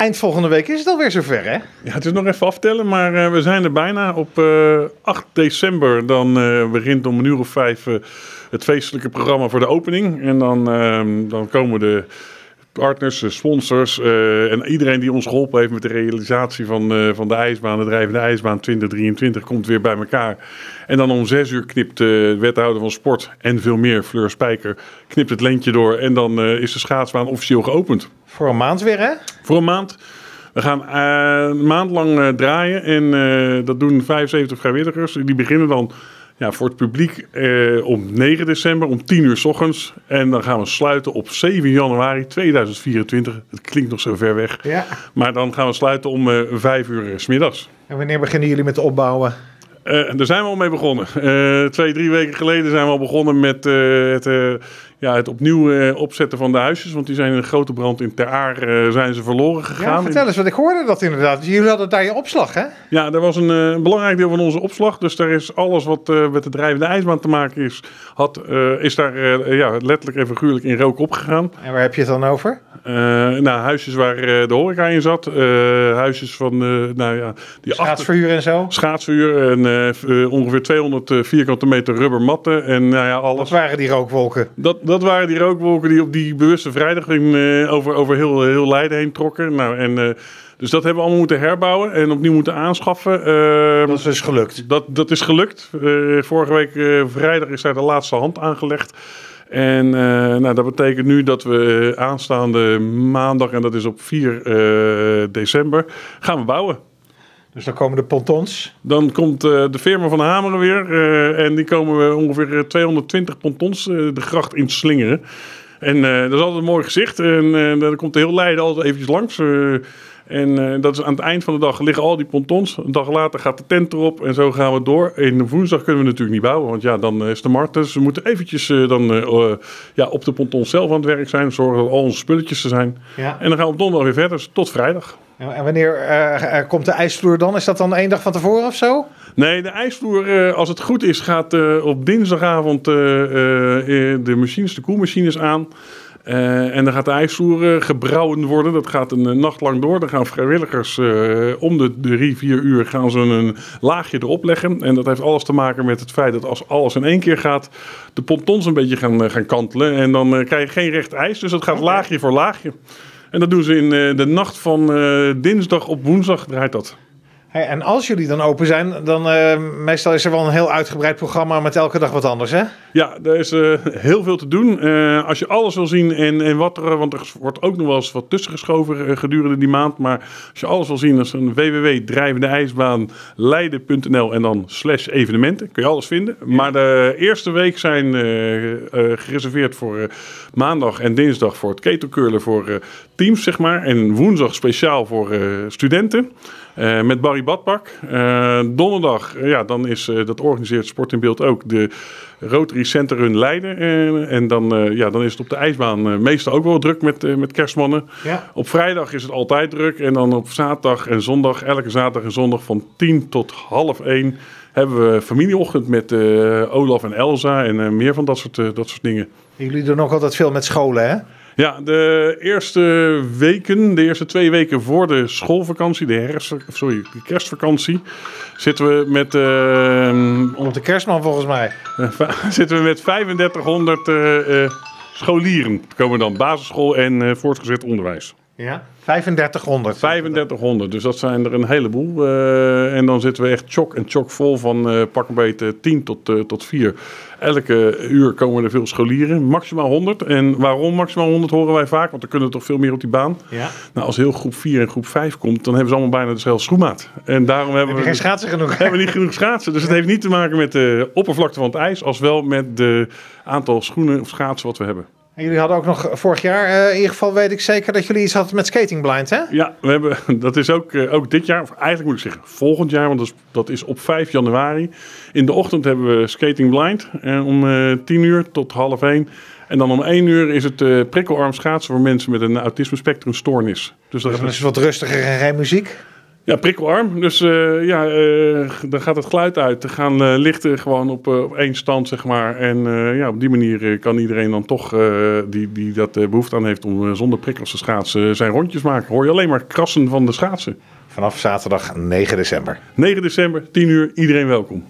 Eind volgende week is het alweer zover, hè? Ja, het is nog even aftellen, maar uh, we zijn er bijna. Op uh, 8 december dan uh, begint om een uur of vijf het feestelijke programma voor de opening. En dan, ehm, dan komen de partners, sponsors uh, en iedereen die ons geholpen heeft met de realisatie van, uh, van de ijsbaan, de drijvende ijsbaan 2023, komt weer bij elkaar. En dan om zes uur knipt de wethouder van sport en veel meer, Fleur Spijker, knipt het lentje door en dan is de schaatsbaan officieel geopend. Voor een maand weer, hè? Voor een maand. We gaan een maand lang draaien en dat doen 75 vrijwilligers. Die beginnen dan ja, voor het publiek eh, om 9 december om 10 uur s ochtends. En dan gaan we sluiten op 7 januari 2024. Het klinkt nog zo ver weg. Ja. Maar dan gaan we sluiten om uh, 5 uur s middags. En wanneer beginnen jullie met opbouwen? Daar zijn we al mee begonnen. Twee, drie weken geleden zijn we al begonnen met het, ja, het opnieuw opzetten van de huisjes. Want die zijn in een grote brand in Ter Aar zijn ze verloren gegaan. Ja, vertel eens, wat ik hoorde dat inderdaad. Jullie hadden daar je opslag, hè? Ja, dat was een, een belangrijk deel van onze opslag. Dus daar is alles wat met de drijvende ijsbaan te maken is, had, is daar ja, letterlijk en figuurlijk in rook opgegaan. En waar heb je het dan over? nou, huisjes waar de horeca in zat. huisjes van, nou ja... Die schaatsverhuur achter, en zo? Schaatsverhuur en uh, ongeveer 200 vierkante meter rubbermatten en nou ja, alles. Wat waren die rookwolken? Dat, dat waren die rookwolken die op die bewuste vrijdag in, uh, over, over heel, heel Leiden heen trokken. Nou, en, uh, dus dat hebben we allemaal moeten herbouwen en opnieuw moeten aanschaffen. dat is dus gelukt? Dat, dat is gelukt. vorige week vrijdag is daar de laatste hand aangelegd. En uh, nou, dat betekent nu dat we aanstaande maandag, en dat is op 4 uh, december, gaan we bouwen. Dus dan komen de pontons? Dan komt uh, de firma van Hameren weer. Uh, en die komen we ongeveer 220 pontons uh, de gracht in slingeren. En dat is altijd een mooi gezicht. En dan komt de heel Leiden altijd eventjes langs. en dat is aan het eind van de dag liggen al die pontons. Een dag later gaat de tent erop en zo gaan we door. En woensdag kunnen we natuurlijk niet bouwen, want ja, dan is de markt. Dus we moeten eventjes dan ja, op de pontons zelf aan het werk zijn. Zorgen dat al onze spulletjes er zijn. Ja. En dan gaan we op donderdag weer verder, dus tot vrijdag. En wanneer uh, komt de ijsvloer dan? Is dat dan één dag van tevoren of zo? Nee, de ijsvloer, uh, als het goed is, gaat uh, op dinsdagavond de machines, de koelmachines aan. en dan gaat de ijsvloer gebrouwen worden. Dat gaat een nacht lang door. Dan gaan vrijwilligers om de drie, vier uur gaan ze een laagje erop leggen. En dat heeft alles te maken met het feit dat als alles in één keer gaat, de pontons een beetje gaan, gaan kantelen. En dan krijg je geen recht ijs. Dus dat gaat laagje voor laagje. En dat doen ze in uh, de nacht van uh, dinsdag op woensdag draait dat. Hey, en als jullie dan open zijn, dan uh, meestal is er wel een heel uitgebreid programma met elke dag wat anders, hè? Ja, er is uh, heel veel te doen. Uh, als je alles wil zien en, en wat er, want er wordt ook nog wel eens wat tussen geschoven gedurende die maand. Maar als je alles wil zien, dan is een www.drijvendeijsbaanleiden.nl en dan slash evenementen. Kun je alles vinden. Ja. Maar de eerste week zijn gereserveerd voor maandag en dinsdag voor het ketelcurlen voor teams, zeg maar. En woensdag speciaal voor studenten. Met Barry Badpak. Uh, donderdag, uh, ja, dan is, dat organiseert Sport in Beeld ook, de Rotary Center Run Leiden. en dan, ja, dan is het op de ijsbaan meestal ook wel druk met, met kerstmannen. Ja. Op vrijdag is het altijd druk. En dan op zaterdag en zondag, elke zaterdag en zondag van 10 tot half 1 hebben we familieochtend met Olaf en Elsa en meer van dat soort, dat soort dingen. Jullie doen ook altijd veel met scholen, hè? Ja, de eerste weken, de eerste twee weken voor de schoolvakantie, de, herfst, sorry, de kerstvakantie, zitten we met. Uh, Op de kerstman volgens mij. zitten we met 3500 uh, uh, scholieren. Komen dan basisschool en uh, voortgezet onderwijs. Ja, 3500. 3500, dus dat zijn er een heleboel. Uh, en dan zitten we echt chok en chok vol van uh, pak een beetje 10 tot, uh, tot 4. Elke uur komen er veel scholieren, maximaal 100. En waarom maximaal 100 horen wij vaak, want er kunnen toch veel meer op die baan. Ja. Nou, als heel groep 4 en groep 5 komt, dan hebben ze allemaal bijna dezelfde schoenmaat. En daarom hebben Heb we geen schaatsen genoeg. Hebben we niet genoeg schaatsen. Dus het heeft niet te maken met de oppervlakte van het ijs, als wel met de aantal schoenen of schaatsen wat we hebben. En jullie hadden ook nog vorig jaar, uh, in ieder geval weet ik zeker dat jullie iets hadden met Skating Blind, hè? Ja, we hebben, dat is ook, uh, ook dit jaar, of eigenlijk moet ik zeggen volgend jaar, want dat is, dat is op 5 januari. In de ochtend hebben we Skating Blind uh, om 10 uur tot half 1. En dan om 1 uur is het prikkelarm schaatsen voor mensen met een autisme spectrum stoornis. Dus dat, dat is wat rustiger en geen muziek? Ja, prikkelarm. Dus uh, ja, uh, dan gaat het geluid uit. Er gaan uh, lichten gewoon op, op één stand, zeg maar. En ja, op die manier kan iedereen dan toch, die, die dat behoefte aan heeft om zonder prikkels te schaatsen, zijn rondjes maken. Hoor je alleen maar krassen van de schaatsen. Vanaf zaterdag 9 december. 9 december, 10 uur, iedereen welkom.